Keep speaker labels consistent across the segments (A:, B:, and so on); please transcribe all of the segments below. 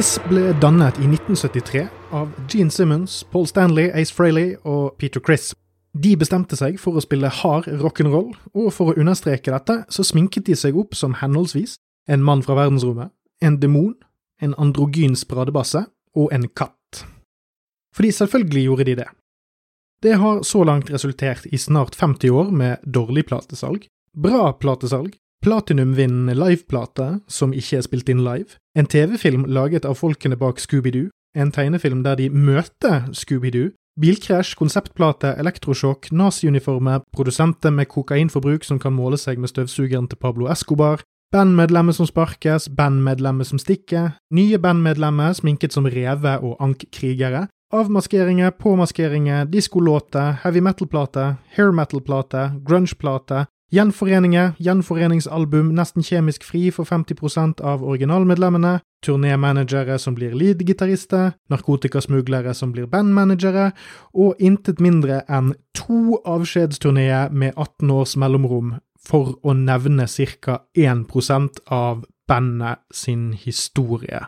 A: Kiss ble dannet i 1973 av Gene Simmons, Paul Stanley, Ace Frehley og Peter Chris. De bestemte seg for å spille hard rock'n'roll, og for å understreke dette, så sminket de seg opp som henholdsvis en mann fra verdensrommet, en demon, en androgyn spradebasse og en katt. Fordi selvfølgelig gjorde de det. Det har så langt resultert i snart 50 år med dårlig platesalg, bra platesalg, platinumvinnende liveplate som ikke er spilt inn live, en TV-film laget av folkene bak Scooby-Doo, en tegnefilm der de møter Scooby-Doo, bilkrasj, konseptplate, elektrosjokk, naziuniformer, produsenter med kokainforbruk som kan måle seg med støvsugeren til Pablo Escobar, bandmedlemmer som sparkes, bandmedlemmer som stikker, nye bandmedlemmer sminket som rever og ankkrigere, avmaskeringer, påmaskeringer, diskolåter, heavy metal-plate, hair metal-plate, grunge-plate, Gjenforeninger, gjenforeningsalbum nesten kjemisk fri for 50% av originalmedlemmene, turnémanagere som blir lead-gitarister, narkotikasmuglere som blir bandmanagere, og intet mindre enn to avskjedsturneer med 18 års mellomrom, for å nevne ca. 1% av bandet sin historie.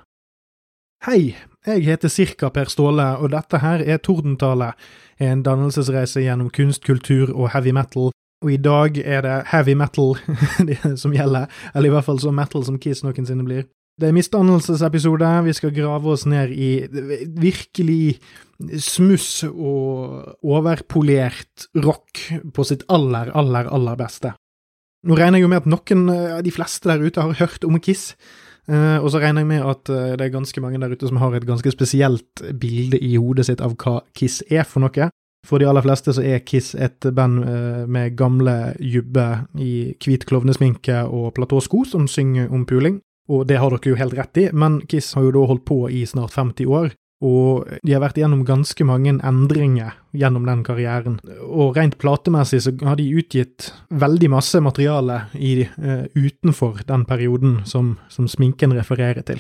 A: Hei, jeg heter Cirka Per Ståle, og dette her er Tordentale, en dannelsesreise gjennom kunst, kultur og heavy metal og i dag er det heavy metal som gjelder, eller i hvert fall så metal som Kiss noensinne blir. Det er misdannelsesepisode, vi skal grave oss ned i virkelig smuss og overpolert rock på sitt aller, aller, aller beste. Nå regner jeg jo med at noen, av de fleste der ute, har hørt om Kiss. Uh, og så regner jeg med at uh, det er ganske mange der ute som har et ganske spesielt bilde i hodet sitt av hva Kiss er for noe. For de aller fleste så er Kiss et band eh, med gamle jubber i hvit klovnesminke og platåsko som synger om puling. Og det har dere jo helt rett i, men Kiss har jo da holdt på i snart 50 år. Og de har vært gjennom ganske mange endringer gjennom den karrieren. Og rent platemessig så har de utgitt veldig masse materiale i, uh, utenfor den perioden som, som sminken refererer til.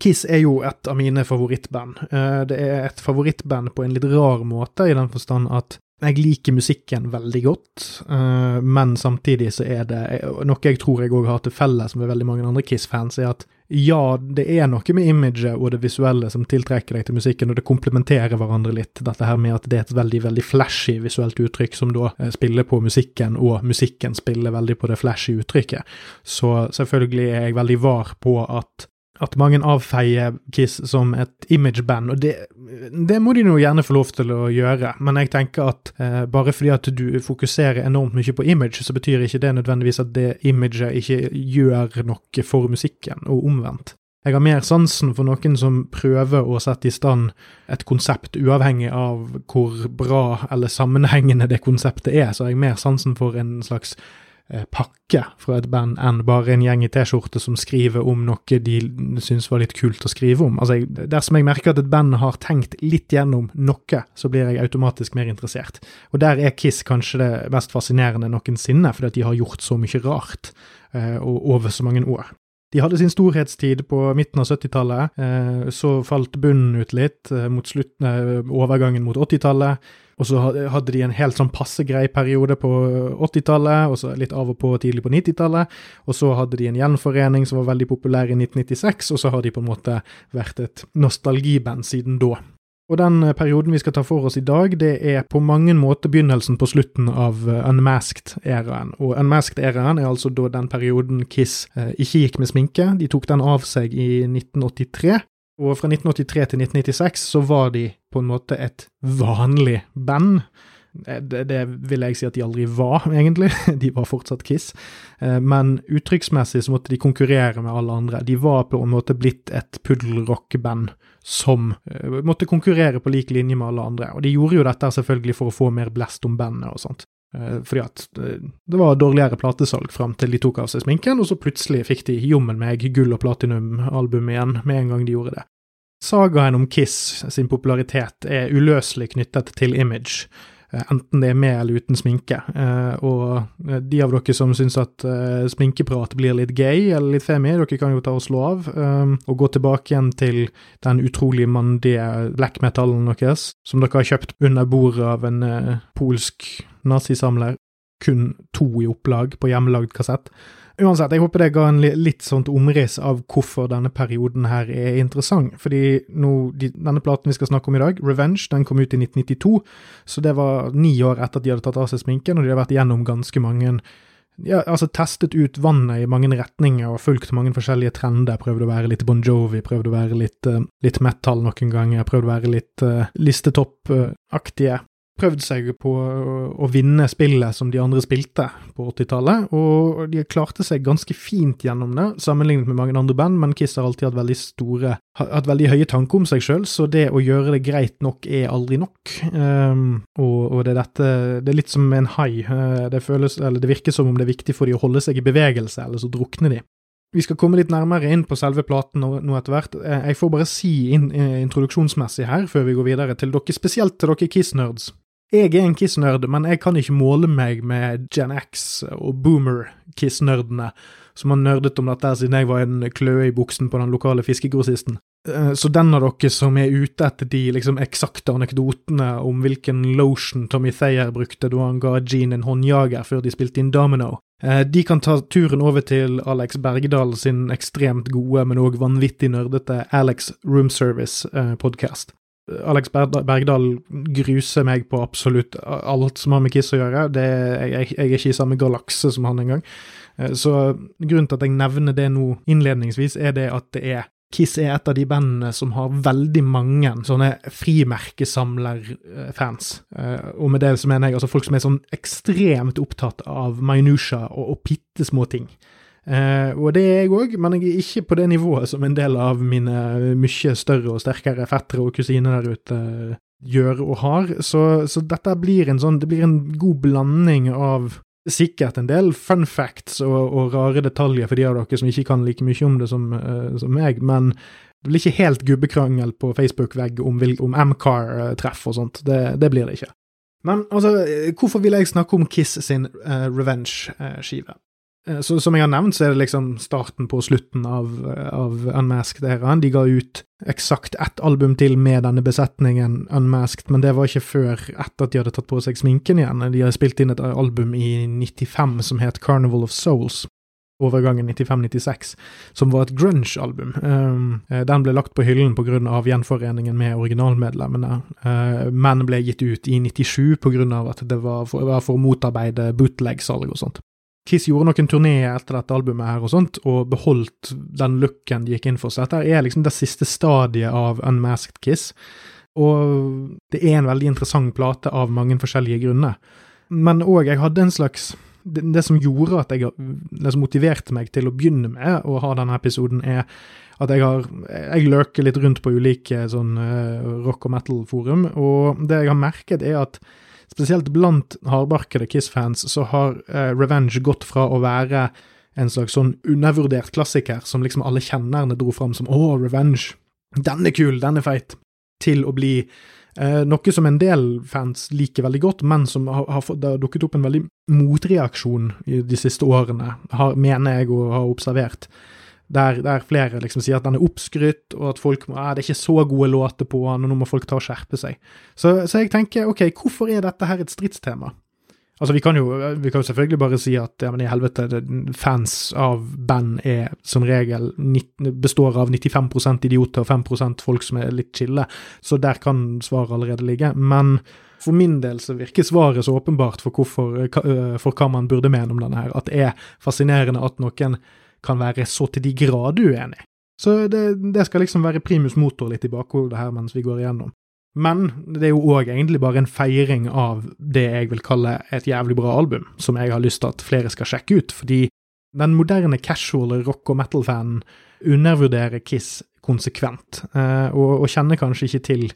A: Kiss er jo et av mine favorittband. Eh, det er et favorittband på en litt rar måte, i den forstand at jeg liker musikken veldig godt, eh, men samtidig så er det noe jeg tror jeg òg har til felles med veldig mange andre Kiss-fans, er at ja, det er noe med imaget og det visuelle som tiltrekker deg til musikken, og det komplementerer hverandre litt, dette her med at det er et veldig, veldig flashy visuelt uttrykk som da eh, spiller på musikken, og musikken spiller veldig på det flashy uttrykket. Så selvfølgelig er jeg veldig var på at at mange avfeier Kiss som et imageband, og det, det, må de nå gjerne få lov til å gjøre, men jeg tenker at eh, bare fordi at du fokuserer enormt mye på image, så betyr ikke det nødvendigvis at det imaget ikke gjør noe for musikken, og omvendt. Jeg har mer sansen for noen som prøver å sette i stand et konsept uavhengig av hvor bra eller sammenhengende det konseptet er, så har jeg mer sansen for en slags pakke fra et band enn bare en gjeng i T-skjorte som skriver om noe de syns var litt kult å skrive om. Altså, Dersom jeg merker at et band har tenkt litt gjennom noe, så blir jeg automatisk mer interessert. Og der er Kiss kanskje det mest fascinerende noensinne, fordi at de har gjort så mye rart eh, over så mange år. De hadde sin storhetstid på midten av 70-tallet, eh, så falt bunnen ut litt eh, mot slutten, eh, overgangen mot 80-tallet. Og så hadde de en helt sånn passe grei periode på 80-tallet, og så litt av og på tidlig på 90-tallet. Og så hadde de en gjenforening som var veldig populær i 1996, og så har de på en måte vært et nostalgiband siden da. Og den perioden vi skal ta for oss i dag, det er på mange måter begynnelsen på slutten av eh, Unmasked-æraen. Og Unmasked-æraen er altså da den perioden Kiss eh, ikke gikk med sminke. De tok den av seg i 1983, og fra 1983 til 1996 så var de på en måte et vanlig band. Eh, det, det, vil jeg si at de aldri var, egentlig. De var fortsatt Kiss. Eh, men uttrykksmessig så måtte de konkurrere med alle andre. De var på en måte blitt et puddelrockeband som eh, måtte konkurrere på lik linje med alle andre. Og de gjorde jo dette selvfølgelig for å få mer blest om bandet og sånt. Fordi at det var dårligere platesalg fram til de tok av seg sminken, og så plutselig fikk de jommen meg gull- og platinum-album igjen med en gang de gjorde det. Sagaen om Kiss sin popularitet er uløselig knyttet til image, eh, enten det er med eller uten sminke. Eh, og eh, de av dere som syns at sminkeprat blir litt gay eller litt femi, dere kan jo ta og slå av og gå tilbake igjen til den utrolig mandige black metallen deres, som dere har kjøpt under bordet av en polsk nazisamler. kun to i opplag på hjemmelagd kassett. Uansett, jeg håper det ga en litt sånt omriss av hvorfor denne perioden her er interessant. Fordi nå, de, denne platen vi skal snakke om i dag, Revenge, den kom ut i 1992, så det var ni år etter at de hadde tatt av seg sminken, og de har vært igjennom ganske mange ja, altså testet ut vannet i mange retninger og fulgt mange forskjellige trender. Prøvd å være litt Bon Jovi, prøvd å være litt, uh, litt metal noen ganger, prøvd å være litt uh, listetopp-aktige prøvd seg på å vinne spillet som de andre spilte på 80-tallet, og de klarte seg ganske fint gjennom det, sammenlignet med mange andre band, men Kiss har alltid hatt veldig store hatt veldig høye tanker om seg sjøl, så det å gjøre det greit nok er aldri nok. Um, og, og, det er dette Det er litt som en hai. Uh, det føles, eller det virker som om det er viktig for de å holde seg i bevegelse, eller så drukner de. Vi skal komme litt nærmere inn på selve platen nå, etter hvert. Eh, jeg får bare si eh, introduksjonsmessig her, før vi går videre, til dere, spesielt til dere Kiss-nerds. Jeg er en Kiss-nerd, men jeg kan ikke måle meg med Gen X og boomer-Kiss-nerdene som har nerdet om dette siden jeg var en kløe i buksen på den lokale fiskegrossisten. Eh, så den av dere som er ute etter de liksom eksakte anekdotene om hvilken lotion Tommy Thayer brukte da han ga Jean en håndjager før de spilte inn Domino, eh, de kan ta turen over til Alex Bergdal sin ekstremt gode, men òg vanvittig nerdete Alex Roomservice-podkast. Eh, Alex Bergdal gruser meg på absolutt alt som har med Kiss å gjøre. Det, jeg, jeg, er ikke i samme galakse som han engang. Eh, så grunnen til at jeg nevner det nå innledningsvis, er det at det er Kiss er et av de bandene som har veldig mange sånne frimerkesamlerfans. Eh, og med det så mener jeg altså folk som er sånn ekstremt opptatt av minutia og, og bitte små ting. Eh, og det er jeg òg, men jeg er ikke på det nivået som en del av mine mye større og sterkere fettere og kusiner der ute eh, gjør og har. Så, så, dette blir en sånn Det blir en god blanding av sikkert en del fun facts og, og rare detaljer for de av dere som ikke kan like mye om det som, uh, som meg, men det blir ikke helt gubbekrangel på Facebook-vegg om, om Amcar-treff og sånt. Det, det, blir det ikke. Men altså, hvorfor vil jeg snakke om Kiss sin uh, Revenge-skive? Eh, så, som jeg har nevnt, så er det liksom starten på slutten av, av Unmasked-æraen. De ga ut eksakt ett album til med denne besetningen Unmasked, men det var ikke før etter at de hadde tatt på seg sminken igjen. De hadde spilt inn et album i 95 som het Carnival of Souls. Overgangen 95-96, som var et grunge-album. Um, eh, den ble lagt på hyllen pga. gjenforeningen med originalmedlemmene, uh, men ble gitt ut i 97 pga. at det var for, var for å motarbeide bootleg-salg og sånt. Kiss gjorde noen turneer etter dette albumet her og sånt, og beholdt den looken de gikk inn for. Så dette er liksom det siste stadiet av Unmasked Kiss, og det er en veldig interessant plate av mange forskjellige grunner. Men òg, jeg hadde en slags det, det, som gjorde at jeg det som motiverte meg til å begynne med å ha denne episoden, er at jeg har Jeg løker litt rundt på ulike sånn uh, rock og metal-forum, og det jeg har merket, er at spesielt blant hardbarkede Kiss-fans, så har uh, Revenge gått fra å være en slags sånn undervurdert klassiker som liksom alle kjennerne dro fram som 'Å, Revenge', den er kul, den er feit', til å bli uh, noe som en del fans liker veldig godt, men som har, har, fått, har dukket opp en veldig motreaksjon i de siste årene, har, mener jeg å ha observert der, der, flere liksom sier at den er oppskrytt, og at folk må, ah, det er ikke så gode låter på den, og nå må folk ta og skjerpe seg. Så, så, jeg tenker, ok, hvorfor er dette her et stridstema? Altså, vi kan jo vi kan selvfølgelig bare si at ja, men i helvete, fans av band er som regel består av 95% idioter og 5% folk som er litt chille, så der kan svaret allerede ligge. Men for min del så virker svaret så åpenbart for, hvorfor, for hva man burde mene om denne her, at det er fascinerende at noen kan være så til de grader uenig. Så det, det, skal liksom være primus motor litt i bakhodet her mens vi går igjennom. Men det er jo òg egentlig bare en feiring av det jeg vil kalle et jævlig bra album, som jeg har lyst til at flere skal sjekke ut, fordi den moderne casual rock- og metal-fanen undervurderer Kiss konsekvent, eh, og, og kjenner kanskje ikke til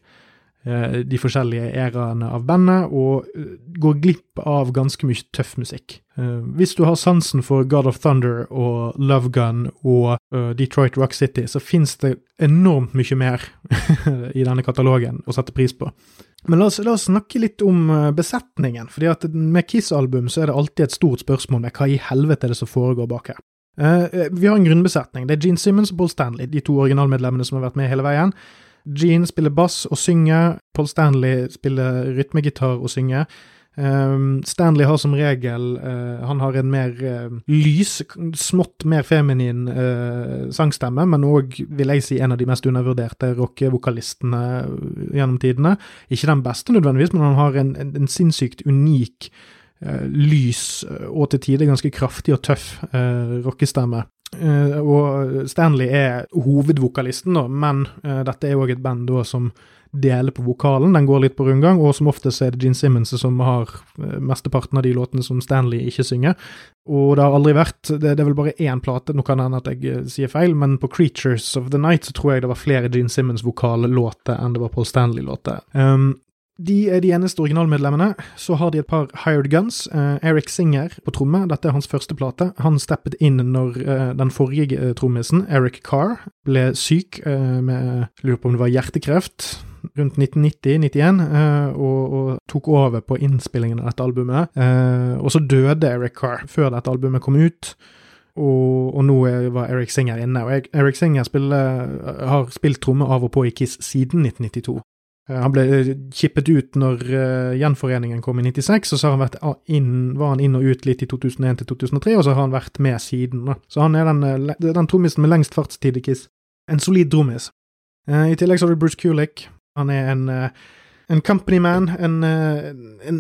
A: de forskjellige æraene av bandet, og eh, går glipp av ganske mye tøff musikk. Eh, hvis du har sansen for God of Thunder og Love Gun og Detroit Rock City, så fins det enormt mye mer i denne katalogen å sette pris på. Men la oss, la oss snakke litt om besetningen, fordi at med Kiss-album så er det alltid et stort spørsmål med hva i helvete er det som foregår bak her. vi har en grunnbesetning. Det er Gene Simmons og Paul Stanley, de to originalmedlemmene som har vært med hele veien. Gene spiller bass og synger, Paul Stanley spiller rytmegitar og synger. Um, Stanley har som regel uh, Han har en mer uh, lys, smått mer feminin uh, sangstemme, men òg, vil jeg si, en av de mest undervurderte rockevokalistene gjennom tidene. Ikke den beste nødvendigvis, men han har en, en, en sinnssykt unik lys og til tider ganske kraftig og tøff rockestemme. Uh, og Stanley er hovedvokalisten, da, men uh, dette er òg et band da, som deler på vokalen. Den går litt på rundgang, og som oftest er det Gene Simmons som har uh, mesteparten av de låtene som Stanley ikke synger. Og det har aldri vært Det, det er vel bare én plate, nå kan det hende at jeg sier feil, men på Creatures of the Night så tror jeg det var flere Gene Simmons-vokallåter enn det var Paul Stanley-låter. Um, de er de eneste originalmedlemmene. Så har de et par hired guns. Uh, Eric Singer på tromme, dette er hans første plate. Han steppet inn når uh, den forrige uh, trommisen, Eric Carr, ble syk med Lurer på om det var hjertekreft rundt 1990-91, og, og, tok over på innspillingen av dette albumet. og så døde Eric Carr før dette albumet kom ut. Og, og, nå var Eric Singer inne. Og Eric Singer spiller, har spilt tromme av og på i Kiss siden 1992. Eh, han ble eh, kippet ut når uh, gjenforeningen kom i 96, og så han vært inn, var han inn og ut litt i 2001 til 2003, og så har han vært med siden. Så han er den, den trommisen med lengst fartstid i Kiss. En solid trommis. I tillegg så har du Bruce Kulick. Han er en, en company man. En, en,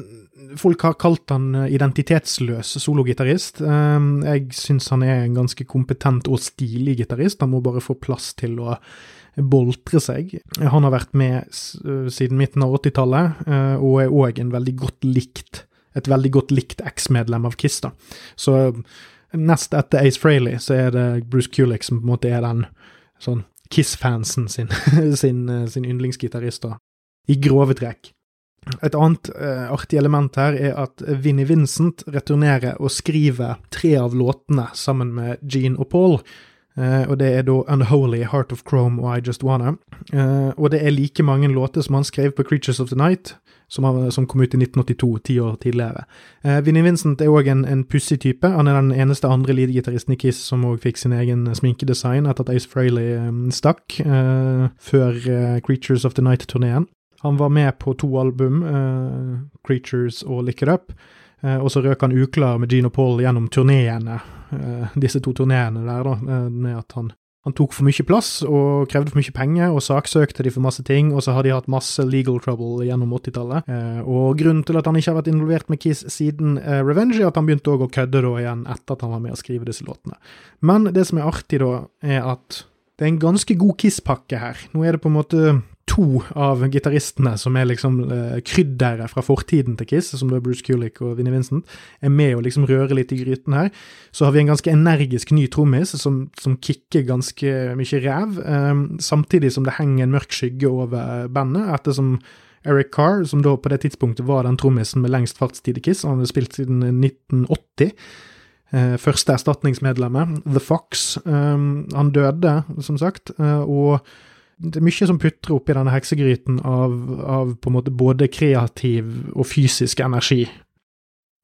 A: folk har kalt han identitetsløs sologitarist. jeg syns han er en ganske kompetent og stilig gitarist. Han må bare få plass til å boltre seg. Han har vært med siden midten av 80-tallet, eh, og er òg en veldig godt likt et veldig godt likt eks-medlem av Kiss. da. Så nest etter Ace Frehley så er det Bruce Kulick som på en måte er den sånn Kiss-fansen sin, sin, eh, sin yndlingsgitarist, da. I grove trekk. Et annet uh, artig element her er at Vinnie Vincent returnerer og skriver tre av låtene sammen med Gene og Paul. Uh, og det er da Unholy, Heart of Chrome og I Just Wanna. Uh, og det er like mange låter som han skrev på Creatures of the Night, som, han, som kom ut i 1982, ti år tidligere. Uh, Vinnie Vincent er òg en, en pussig type. Han er den eneste andre leadgitaristen i Kiss som òg fikk sin egen sminkedesign etter at Ace Frehley um, stakk, før Creatures of the Night-turneen. Han var med på to album, Creatures og Lick It Up. Eh, og så røk han uklar med Gino Paul gjennom turneene, eh, disse to turneene der, da, eh, med at han, han tok for mye plass og krevde for mye penger, og saksøkte de for masse ting, og så har de hatt masse legal trouble gjennom 80-tallet. Og grunnen til at han ikke har vært involvert med Kiss siden Revenge, er at han begynte å kødde da igjen etter at han var med å skrive disse låtene. Men det som er artig da, er at det er en ganske god Kiss-pakke her. Nå er det på en måte to av gitaristene som er liksom uh, krydderet fra fortiden til Kiss, som da er Bruce Kulick og Vinnie Vincent, er med å liksom røre litt i gryten her. Så har vi en ganske energisk ny trommis som, som kicker ganske mye ræv, um, samtidig som det henger en mørk skygge over bandet, ettersom Eric Carr, som da på det tidspunktet var den trommisen med lengst fartstid i Kiss, han hadde spilt siden 1980. Uh, første erstatningsmedlemmet, The Fox. Um, han døde, som sagt, uh, og det er mye som putrer oppi denne heksegryten av, av, på en måte både kreativ og fysisk energi.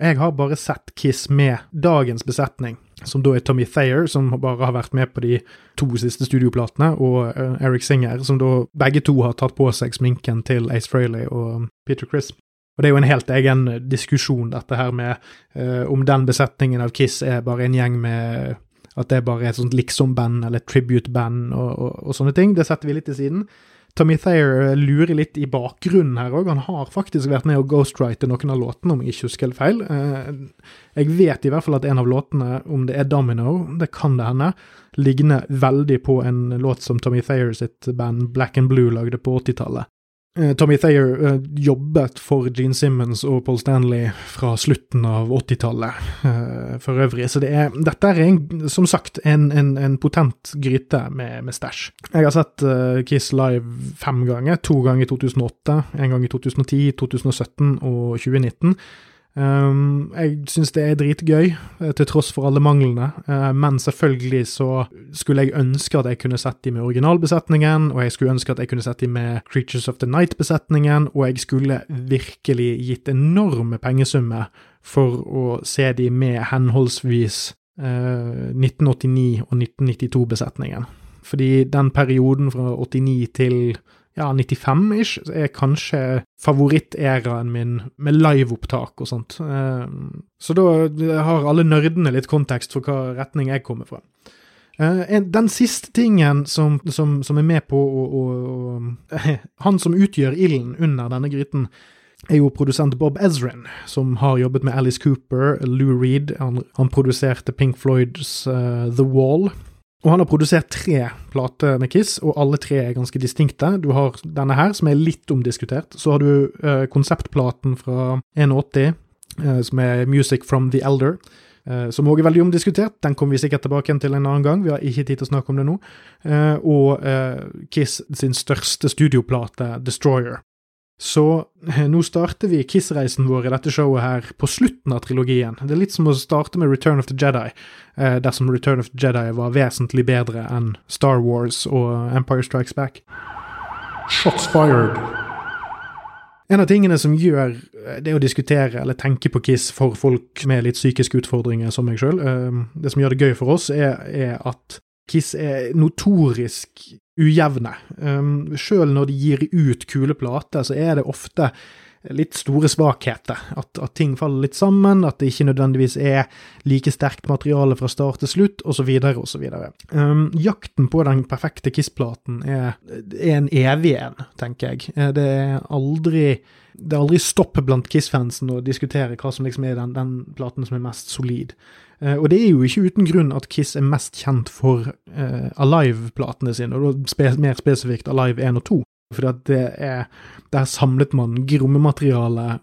A: Jeg har bare sett Kiss med dagens besetning, som da er Tommy Thayer, som bare har vært med på de to siste studioplatene, og uh, Eric Singer, som da begge to har tatt på seg sminken til Ace Frehley og Peter Crisp. Og det er jo en helt egen diskusjon, dette her med uh, om den besetningen av Kiss er bare en gjeng med at det bare er et sånt liksom-band eller tribute-band og, og, og, sånne ting. Det setter vi litt til siden. Tommy Thayer lurer litt i bakgrunnen her òg. Han har faktisk vært med å ghostwrite noen av låtene, om jeg ikke husker helt feil. Eh, jeg vet i hvert fall at en av låtene, om det er Domino, det kan det hende, ligner veldig på en låt som Tommy Thayer sitt band Black and Blue lagde på 80-tallet. Eh, Tommy Thayer uh, jobbet for Gene Simmons og Paul Stanley fra slutten av 80-tallet uh, for øvrig, så det er, dette er en, som sagt en, en, en potent gryte med, med stæsj. Jeg har sett Kiss live fem ganger, to ganger i 2008, en gang i 2010, 2017 og 2019. Um, jeg syns det er dritgøy, eh, til tross for alle manglene, uh, men selvfølgelig så skulle jeg ønske at jeg kunne sett de med originalbesetningen, og jeg skulle ønske at jeg kunne sett de med Creatures of the Night-besetningen, og jeg skulle virkelig gitt enorme pengesummer for å se de med henholdsvis uh, 1989 og 1992-besetningen. Fordi den perioden fra 89 til ja, 95-ish er kanskje favoritteraen min med liveopptak og sånt. Eh, så da har alle nerdene litt kontekst for hva retning jeg kommer fra. Eh, den siste tingen som, som, som er med på å, å, å Han som utgjør ilden under denne gryten, er jo produsent Bob Ezrin, som har jobbet med Alice Cooper, Lou Reed. Han, han produserte Pink Floyds uh, The Wall. Og han har produsert tre plater med Kiss, og alle tre er ganske distinkte. Du har denne her, som er litt omdiskutert. Så har du eh, konseptplaten fra 81, eh, som er Music from the Elder. Uh, som òg er veldig omdiskutert. Den kommer vi sikkert tilbake til en annen gang. Vi har ikke tid til å snakke om det nå. Uh, og uh, Kiss sin største studioplate, Destroyer. Så nå starter vi Kiss-reisen vår i dette showet her på slutten av trilogien. Det er litt som å starte med Return of the Jedi, dersom Return of the Jedi var vesentlig bedre enn Star Wars og Empire Strikes Back. Shots fired. En av tingene som gjør eh, det å diskutere eller tenke på Kiss for folk med litt psykiske utfordringer som meg sjøl, eh, det som gjør det gøy for oss, er, er at Kiss er notorisk ujevne. Um, Sjøl når de gir ut kule plater, så er det ofte litt store svakheter. At, at, ting faller litt sammen, at det ikke nødvendigvis er like sterkt materiale fra start til slutt, osv., osv. Um, jakten på den perfekte Kiss-platen er, er, en evig en, tenker jeg. Eh, det er aldri det er aldri stopp blant Kiss-fansen å diskutere hva som liksom er den, den platen som er mest solid. Uh, og det er jo ikke uten grunn at Kiss er mest kjent for uh, Alive-platene sine, og mer spesifikt Alive 1 og 2. For det er Der samlet man grommemateriale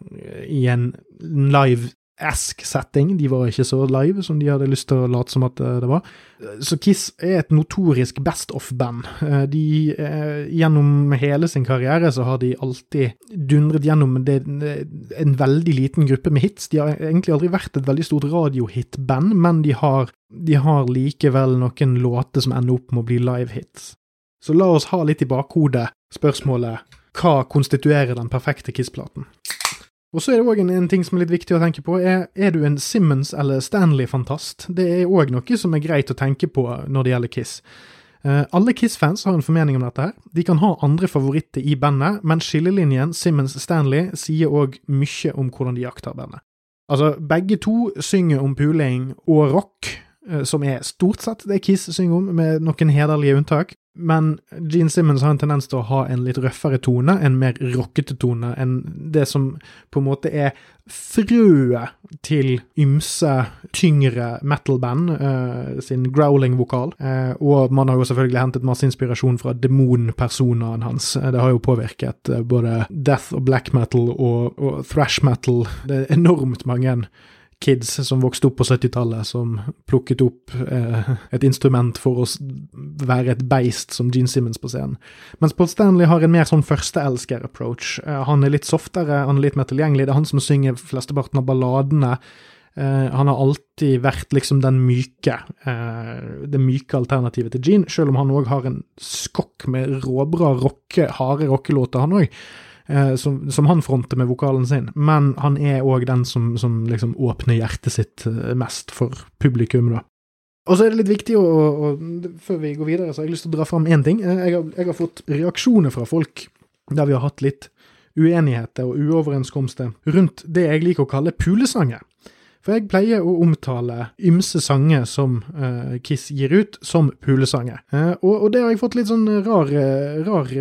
A: i en live-ask setting. De var ikke så live som de hadde lyst til å late som at eh, det var. Så Kiss er et notorisk best of-band. Eh, de eh, Gjennom hele sin karriere så har de alltid dundret gjennom det, en veldig liten gruppe med hits. De har egentlig aldri vært et veldig stort radiohit-band, men de har, de har likevel noen låter som ender opp med å bli live-hits. Så la oss ha litt i bakhodet spørsmålet hva konstituerer den perfekte Kiss-platen? Og så er det òg en, en, ting som er litt viktig å tenke på. Er, er du en Simmons- eller Stanley-fantast? Det er òg noe som er greit å tenke på når det gjelder Kiss. Uh, alle Kiss-fans har en formening om dette. her. De kan ha andre favoritter i bandet, men skillelinjen Simmons-Stanley sier òg mye om hvordan de jakter bandet. Altså, begge to synger om puling og rock, uh, som er stort sett det Kiss synger om, med noen hederlige unntak. Men Gene Simmons har en tendens til å ha en litt røffere tone, en mer rockete tone, enn det som på en måte er frøet til ymse tyngre metal-band uh, sin growling-vokal. Uh, og man har jo selvfølgelig hentet masse inspirasjon fra demonpersonaen hans. Uh, det har jo påvirket både death og black metal og, og thrash metal. Det er enormt mange kids som vokste opp på 70-tallet, som plukket opp eh, et instrument for å være et beist som Gene Simmons på scenen. Mens Paul Stanley har en mer sånn førsteelsker-approach. Eh, han er litt softere, han er litt mer tilgjengelig. Det er han som synger flesteparten av balladene. Eh, han har alltid vært liksom den myke, eh, det myke alternativet til Gene, selv om han òg har en skokk med råbra rocke, harde rockelåter, han òg. Eh, som, som, han fronter med vokalen sin, men han er òg den som, som, liksom åpner hjertet sitt eh, mest for publikum, da. Og så er det litt viktig, å, å, før vi går videre, så har jeg lyst til å dra fram én ting. Eh, jeg har, jeg har, fått reaksjoner fra folk der vi har hatt litt uenigheter og uoverenskomster rundt det jeg liker å kalle pulesanger. For jeg pleier å omtale ymse sanger som uh, Kiss gir ut, som pulesanger. Uh, og, og, det har jeg fått litt sånn rar, rar,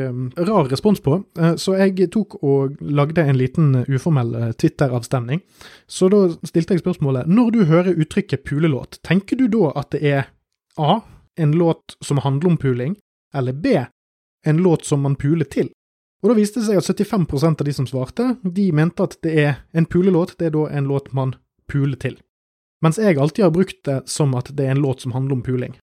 A: rar respons på, uh, så jeg tok og lagde en liten uformell Twitter-avstemning. Så da stilte jeg spørsmålet når du hører uttrykket pulelåt, tenker du da at det er A. En låt som handler om puling, eller B. En låt som man puler til? Og da viste det seg at 75% av de som svarte, de mente at det er en pulelåt, det er da en låt man pule til. Mens jeg alltid har brukt det som at det er en låt som handler om puling.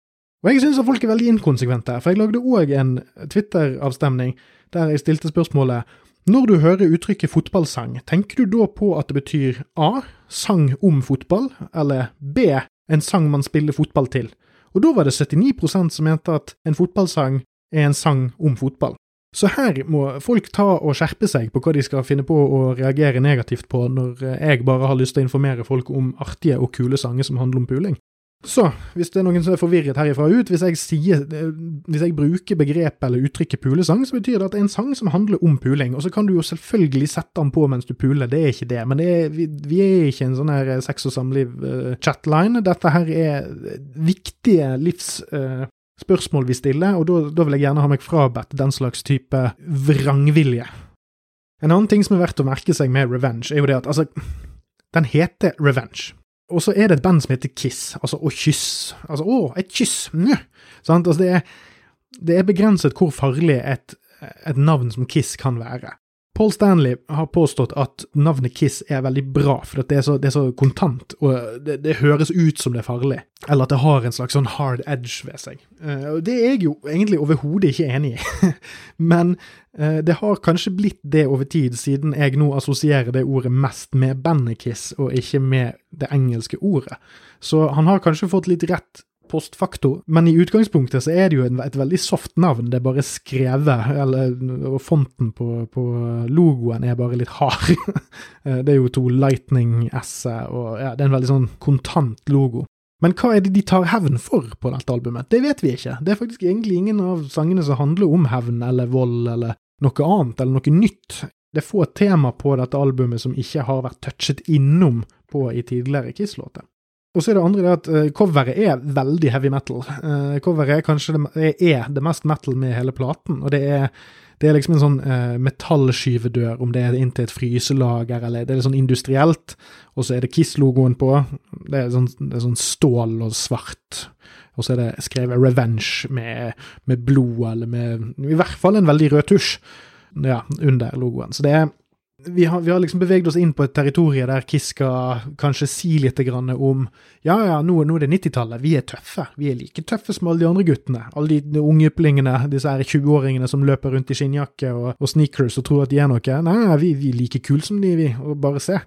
A: Og jeg synes at folk er veldig inkonsekvente, for jeg lagde òg en Twitter-avstemning der jeg stilte spørsmålet når du hører uttrykket fotballsang, tenker du da på at det betyr A. sang om fotball, eller B. en sang man spiller fotball til? Og da var det 79% som mente at en fotballsang er en sang om fotball. Så her må folk ta og skjerpe seg på hva de skal finne på å reagere negativt på, når jeg bare har lyst til å informere folk om artige og kule sanger som handler om puling. Så, hvis det er noen som er forvirret herifra ut, hvis jeg, sier, hvis jeg bruker begrepet eller uttrykket pulesang, så betyr det at det er en sang som handler om puling. Og så kan du jo selvfølgelig sette den på mens du puler, det er ikke det. Men det er, vi, vi, er ikke en sånn her sex og samliv-chatline. Dette her er viktige livsspørsmål uh, vi stiller, og da vil jeg gjerne ha meg frabedt den slags type vrangvilje. En annen ting som er verdt å merke seg med Revenge, er jo det at altså, den heter Revenge. Og så er det et band som heter Kiss, altså å kyss. Altså å, et kyss! Njø. Sant? Altså, det er, det er begrenset hvor farlig et, et navn som Kiss kan være. Paul Stanley har påstått at navnet Kiss er veldig bra, for det er, så, det er så kontant, og det, det, høres ut som det er farlig. Eller at det har en slags sånn hard edge ved seg. Uh, det er jeg jo egentlig overhodet ikke enig i. Men uh, det har kanskje blitt det over tid, siden jeg nå assosierer det ordet mest med bandet Kiss, og ikke med det engelske ordet. Så han har kanskje fått litt rett postfaktor. Men i utgangspunktet så er det jo et veldig soft navn. Det er bare skrevet, eller fonten på, på logoen er bare litt hard. det er jo to Lightning S-er, og ja, det er en veldig sånn kontant logo. Men hva er det de tar hevn for på dette albumet? Det vet vi ikke. Det er faktisk egentlig ingen av sangene som handler om hevn eller vold eller noe annet eller noe nytt. Det er få tema på dette albumet som ikke har vært touchet innom på i tidligere Kiss-låter. Og så er det andre det at uh, coveret er veldig heavy metal. Uh, coveret er kanskje det, er det mest metal med hele platen, og det er, det er liksom en sånn uh, metallskyvedør, om det er inn til et fryselager, eller det er sånn industrielt, og så er det Kiss-logoen på. Det er, sånn, det er, sånn, stål og svart. Og så er det skrevet 'Revenge' med, med blod, eller med I hvert fall en veldig rød tusj ja, under logoen. Så det er vi har, vi har, liksom beveget oss inn på et territorium der Kiss skal kanskje si litt om ja, ja, nå, nå er det 90-tallet, vi er tøffe. Vi er like tøffe som alle de andre guttene. Alle de, de unge yplingene, disse 20-åringene som løper rundt i skinnjakke og, og, sneakers og tror at de er noe. Nei, vi, vi er like kule som de, vi. Og bare se.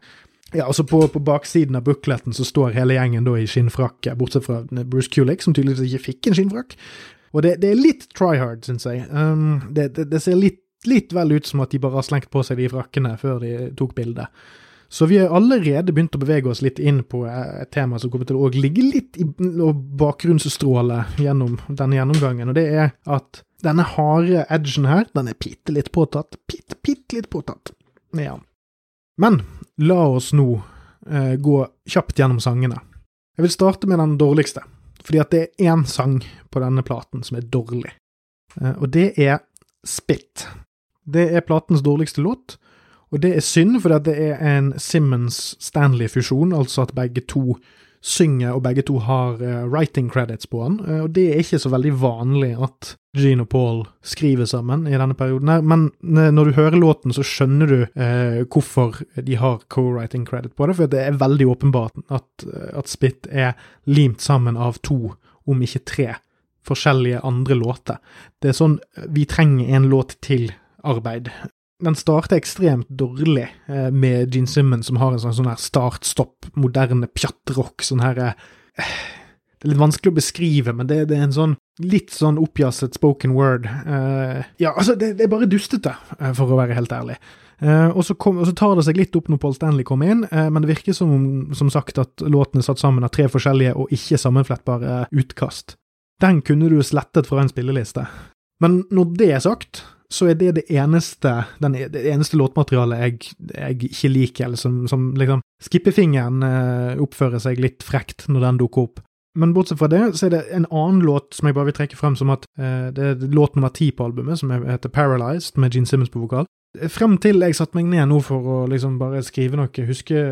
A: Ja, altså på, på, baksiden av bukletten så står hele gjengen da i skinnfrakk, bortsett fra Bruce Kulick, som tydeligvis ikke fikk en skinnfrakk. Og det, det er litt try hard, syns jeg. Um, det, det, det ser litt litt vel ut som at de bare har slengt på seg de frakkene før de tok bildet. Så vi har allerede begynt å bevege oss litt inn på et tema som kommer til å ligge litt i bakgrunnsstråle gjennom denne gjennomgangen, og det er at denne harde edgen her, den er bitte litt påtatt. Bitte, bitte litt påtatt. Ja. Men la oss nå eh, gå kjapt gjennom sangene. Jeg vil starte med den dårligste, fordi at det er én sang på denne platen som er dårlig, eh, og det er Spit. Det er platens dårligste låt, og det er synd, for det er en Simmons-Stanley-fusjon, altså at begge to synger, og begge to har uh, writing credits på den. Uh, og det er ikke så veldig vanlig at Gene og Paul skriver sammen i denne perioden her, men når du hører låten, så skjønner du eh, hvorfor de har co-writing credit på det, for det er veldig åpenbart at, at Spit er limt sammen av to, om ikke tre, forskjellige andre låter. Det er sånn Vi trenger en låt til arbeid. Den starter ekstremt dårlig eh, med Gene Simmons, som har en sånn, sånn her start-stopp, moderne pjattrock. Sånn her eh, Det er litt vanskelig å beskrive, men det, det er en sånn litt sånn oppjasset spoken word. Eh, ja, altså, det, det, er bare dustete, for å være helt ærlig. Og, så kom, og, så tar det seg litt opp når Paul Stanley kommer inn, men det virker som, som sagt at låten er satt sammen av tre forskjellige og ikke sammenflettbare utkast. Den kunne du slettet fra en spilleliste. Men når det er sagt, så er det det eneste, den, det eneste låtmaterialet jeg, jeg, ikke liker, eller som, som liksom Skippefingeren eh, oppfører seg litt frekt når den dukker opp. Men bortsett fra det, så er det en annen låt som jeg bare vil trekke frem som at eh, det er låt nummer ti på albumet, som heter Paralyzed, med Gene Simmons på vokal. Frem til jeg satte meg ned nå for å liksom bare skrive noe, huske,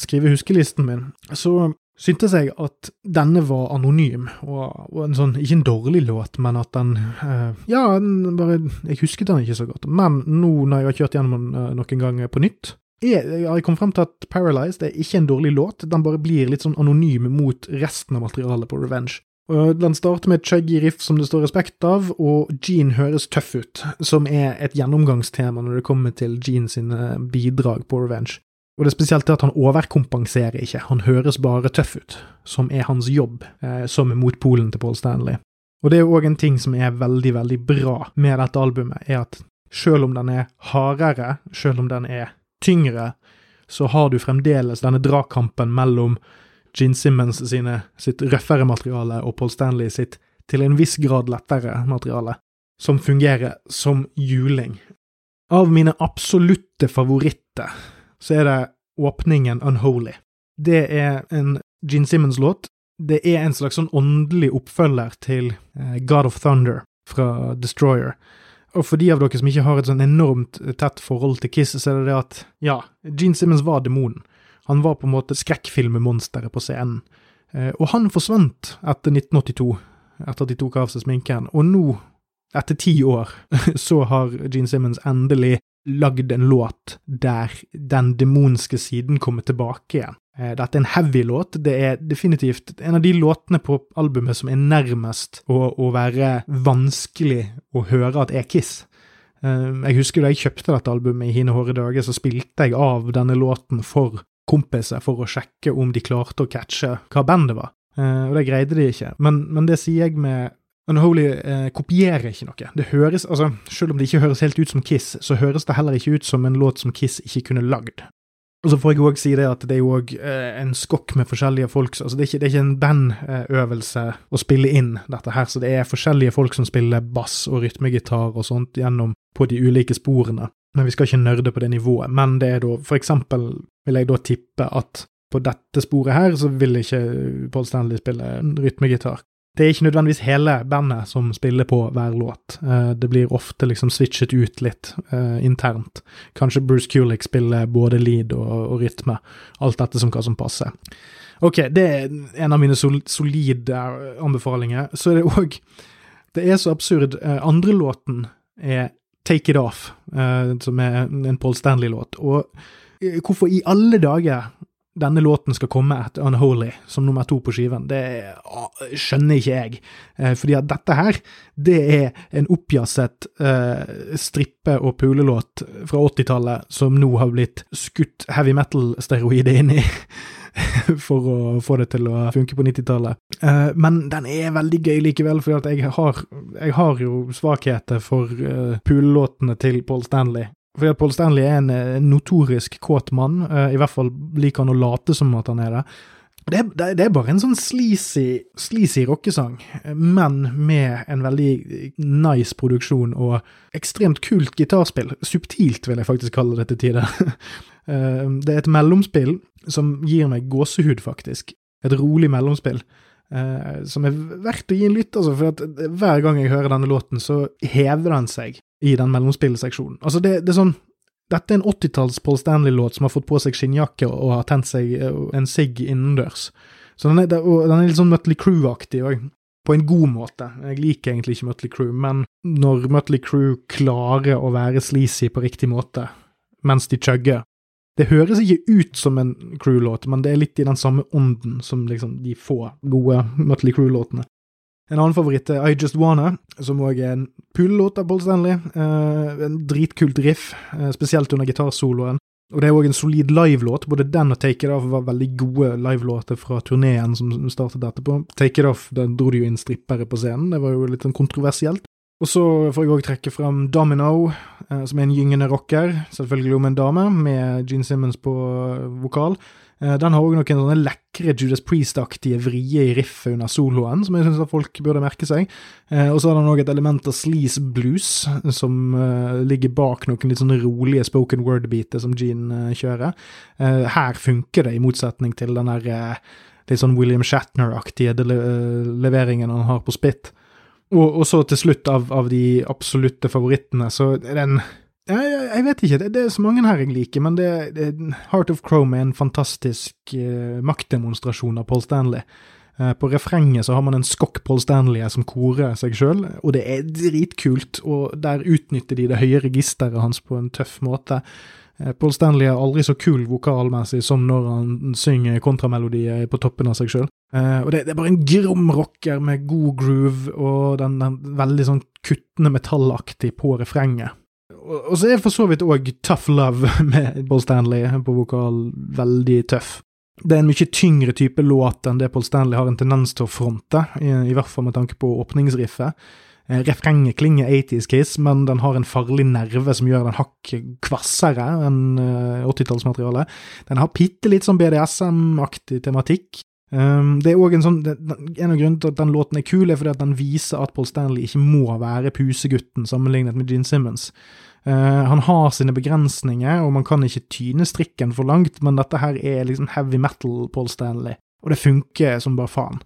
A: skrive huskelisten min, så syntes jeg at denne var anonym, og, og, en sånn, ikke en dårlig låt, men at den uh, Ja, den bare Jeg husket den ikke så godt. Men nå når jeg har kjørt gjennom den uh, noen ganger på nytt, jeg, jeg kom frem til at Paralyzed er ikke en dårlig låt, den bare blir litt sånn anonym mot resten av materialet på Revenge. Og den starter med et chuggy riff som det står respekt av, og Gene høres tøff ut, som er et gjennomgangstema når det kommer til Gene sine bidrag på Revenge. Og det er spesielt det at han overkompenserer ikke, han høres bare tøff ut, som er hans jobb, eh, som motpolen til Paul Stanley. Og det er òg en ting som er veldig, veldig bra med dette albumet, er at selv om den er hardere, selv om den er tyngre, så har du fremdeles denne dragkampen mellom Gene Simmons sine, sitt røffere materiale og Paul Stanley sitt til en viss grad lettere materiale, som fungerer som juling. Av mine absolutte favoritter så er det åpningen Unholy. Det er en Gene Simmons-låt. Det er en slags sånn åndelig oppfølger til eh, God of Thunder fra Destroyer. Og for de av dere som ikke har et sånn enormt tett forhold til Kiss, så er det det at ja, Gene Simmons var demonen. Han var på en måte skrekkfilmmonsteret på scenen. Eh, og han forsvant etter 1982, etter at de tok av seg sminken. Og nå, etter ti år, så har Gene Simmons endelig lagd en låt der den demonske siden kommer tilbake igjen. Eh, dette er en heavy låt. Det er definitivt en av de låtene på albumet som er nærmest å, å være vanskelig å høre at er Kiss. Eh, jeg husker da jeg kjøpte dette albumet i hine hårde dager, så spilte jeg av denne låten for kompiser for å sjekke om de klarte å catche hva bandet var. Eh, og det greide de ikke. Men, men det sier jeg med Unholy eh, kopierer ikke noe. Det høres, altså, Selv om det ikke høres helt ut som Kiss, så høres det heller ikke ut som en låt som Kiss ikke kunne lagd. Og så får jeg òg si det at det er jo òg eh, en skokk med forskjellige folk. altså Det er ikke, det er ikke en bandøvelse å spille inn dette her, så det er forskjellige folk som spiller bass og rytmegitar og sånt gjennom på de ulike sporene. Men vi skal ikke nerde på det nivået. Men det er da, for eksempel vil jeg da tippe at på dette sporet her så vil ikke Paul Stanley spille rytmegitar. Det er ikke nødvendigvis hele bandet som spiller på hver låt. Eh, det blir ofte liksom switchet ut litt uh, internt. Kanskje Bruce Kulick spiller både lead og, og, rytme. Alt dette som hva som passer. Ok, det er en av mine sol solide anbefalinger. Så er det òg Det er så absurd. Uh, andre låten er Take It Off, som er en Paul Stanley-låt. Og hvorfor i alle dager denne låten skal komme etter Unholy som nummer to på skiven, det skjønner ikke jeg. Eh, fordi at dette her, det er en oppjasset eh, strippe- og pulelåt fra 80-tallet som nå har blitt skutt heavy metal-steroider inn i. for å få det til å funke på 90-tallet. Uh, men den er veldig gøy likevel, for jeg jeg har jo svakheter for uh, pulelåtene til Paul Stanley. Fordi at Paul Stanley er en, eh, notorisk kåt mann, uh, i hvert fall liker han å late som at han er det. Det er, det er bare en sånn sleazy, sleazy rockesang, men med en veldig nice produksjon og ekstremt kult gitarspill. Subtilt, vil jeg faktisk kalle det til tider. Eh, det er et mellomspill som gir meg gåsehud, faktisk. Et rolig mellomspill. Som er verdt å gi en lytt, altså, for at hver gang jeg hører denne låten, så hever den seg i den mellomspillseksjonen. Altså, det, det er sånn Dette er en 80-talls Paul Stanley-låt som har fått på seg skinnjakke og har tent seg eh, en sigg innendørs. Så den er, den er litt sånn Mutley Crew-aktig òg, på en god måte. Jeg liker egentlig ikke Mutley Crew, men når Mutley Crew klarer å være sleazy på riktig måte mens de chugger Det høres ikke ut som en Crew-låt, men det er litt i den samme ånden som liksom de få gode Mutley Crew-låtene. En annen favoritt er I Just Wanna, som òg er en pull-låt av Paul Stanley. Eh, en dritkult riff, eh, spesielt under gitarsoloen. Og det er òg en solid livelåt. Både den og Take It Off var veldig gode livelåter fra turneen som startet etterpå. Take It Off, den dro de jo inn strippere på scenen, det var jo litt sånn kontroversielt. Og så får jeg òg trekke fram Domino, eh, som er en gyngende rocker, selvfølgelig om en dame, med Gene Simmons på vokal. Eh, den har òg noen sånne lekre Judas Priest-aktige vrier i riffet under soloen, som jeg syns folk burde merke seg. Eh, og så har den òg et element av sleaze blues, som eh, ligger bak noen litt sånne rolige spoken word-biter som Gene kjører. Her funker det, i motsetning til den der litt sånn William Shatner-aktige leveringen han har på Spit. Og, og, så til slutt, av, av de absolutte favorittene, så er den jeg, jeg, vet ikke, det, det, er så mange her jeg liker, men det, det Heart of Chrome er en fantastisk uh, maktdemonstrasjon av Paul Stanley. Uh, på refrenget så har man en skokk Paul Stanley som korer seg sjøl, og det er dritkult, og der utnytter de det høye registeret hans på en tøff måte. Uh, Paul Stanley er aldri så kul vokalmessig som når han synger kontramelodier på toppen av seg sjøl. Uh, og det, det, er bare en grom rocker med god groove og den, den veldig sånn kuttende metallaktig på refrenget og så er for så vidt òg Tough Love med Paul Stanley på vokal veldig tøff. Det er en mye tyngre type låt enn det Paul Stanley har en tendens til å fronte, i, i hvert fall med tanke på åpningsriffet. Eh, refrenget klinger 80's Kiss, men den har en farlig nerve som gjør den hakk kvassere enn 80-tallsmaterialet. Den har bitte litt sånn BDSM-aktig tematikk, Um, det er også En sånn, en av grunnene til at den låten er kul, er fordi at den viser at Paul Stanley ikke må være pusegutten sammenlignet med Gene Simmons. Uh, han har sine begrensninger, og man kan ikke tyne strikken for langt, men dette her er liksom heavy metal Paul Stanley, og det funker som bare faen.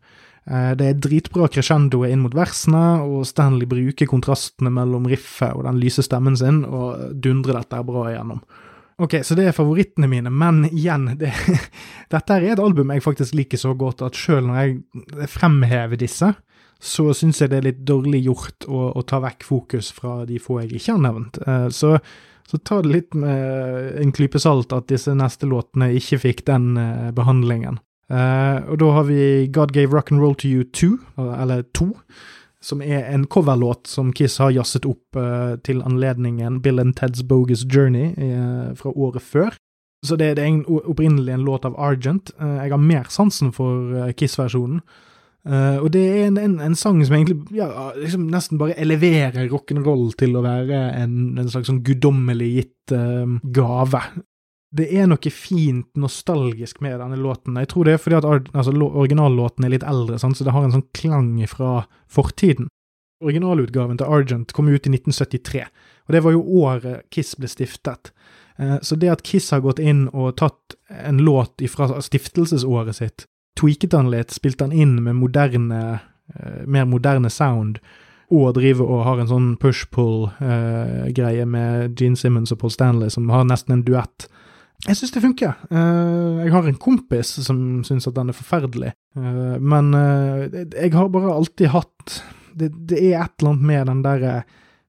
A: Uh, det er dritbra crescendoer inn mot versene, og Stanley bruker kontrastene mellom riffet og den lyse stemmen sin, og dundrer dette bra igjennom. Ok, så det er favorittene mine, men igjen, det, dette er et album jeg faktisk liker så godt at selv når jeg fremhever disse, så syns jeg det er litt dårlig gjort å, å, ta vekk fokus fra de få jeg ikke har nevnt. Uh, så, så, ta det litt med en klype salt at disse neste låtene ikke fikk den uh, behandlingen. Uh, og da har vi God Gave Rock and Roll to You 2, eller 2 som er en coverlåt som Kiss har jazzet opp uh, til anledningen Bill and Ted's Bogus Journey uh, fra året før. Så det, det er en, opprinnelig en låt av Argent. Jeg har mer sansen for Kiss-versjonen. og det er en, en, en, sang som egentlig ja, liksom nesten bare eleverer rock'n'roll til å være en slags sånn guddommelig gitt gave det er noe fint nostalgisk med denne låten. Jeg tror det er fordi at altså, originallåten er litt eldre, sant? så det har en sånn klang fra fortiden. Originalutgaven til Argent kom ut i 1973, og det var jo året Kiss ble stiftet. Eh, så det at Kiss har gått inn og tatt en låt fra stiftelsesåret sitt, tweaket den litt, spilt den inn med moderne, eh, mer moderne sound, og driver og har en sånn push-pull-greie eh, med Gene Simmons og Paul Stanley, som har nesten en duett jeg syns det funker. Uh, jeg har en kompis som syns at den er forferdelig, uh, men uh, jeg har bare alltid hatt det, det, er et eller annet med den derre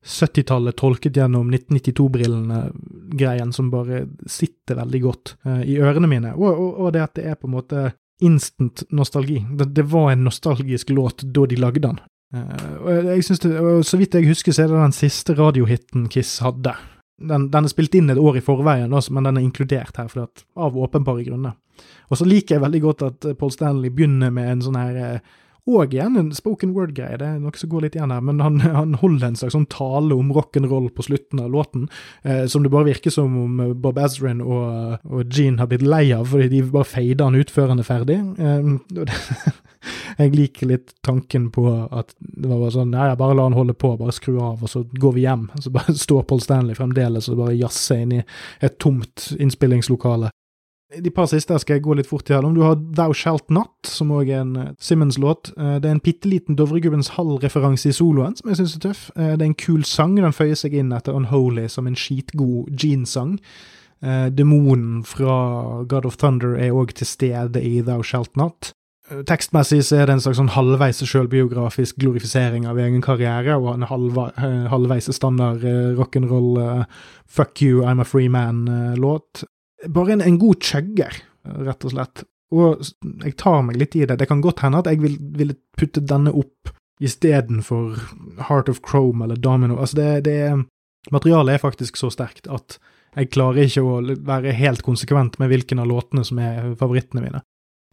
A: 70-tallet tolket gjennom 1992-brillene-greien som bare sitter veldig godt i ørene mine, og, og, og, det at det er på en måte instant nostalgi. Det, det var en nostalgisk låt da de lagde den. og jeg synes det, og Så vidt jeg husker, så er det den siste radiohiten Kiss hadde. Den, den, er spilt inn et år i forveien, også, men den er inkludert her at, av åpenbare grunner. Og så liker jeg veldig godt at Paul Stanley begynner med en sånn her eh, og igjen en spoken word-greie, det er noe som går litt igjen her, men han, han holder en slags sånn tale om rock'n'roll på slutten av låten, eh, som det bare virker som om eh, Bob Azrin og, og Gene har blitt lei av, fordi de bare fader han utførende ferdig. Eh, jeg liker litt tanken på at det var bare sånn Nei, bare la han holde på, bare skru av, og så går vi hjem. Så bare står Paul Stanley fremdeles og bare jazzer inn i et tomt innspillingslokale. De par siste skal jeg gå litt fort gjennom. Du har Thou Shalt Not, som òg er en eh, Simmons-låt. Eh, det er en bitte liten Dovregubbens Hall-referanse i soloen, som jeg syns er tøff. Eh, det er en kul sang. Den føyer seg inn etter Unholy som en skitgod Gene-sang. Demonen fra God of Thunder er òg til stede i Thou Shalt Not. Tekstmessig så er det en slags sånn halvveis sjølbiografisk glorifisering av egen karriere, og en halvveis standard rock'n'roll fuck you, I'm a free man-låt bare en, en god chugger, rett og slett. Og jeg tar meg litt i det. Det kan godt hende at jeg ville vil putte denne opp istedenfor Heart of Chrome eller Domino. Altså, det, det Materialet er faktisk så sterkt at jeg klarer ikke å være helt konsekvent med hvilken av låtene som er favorittene mine.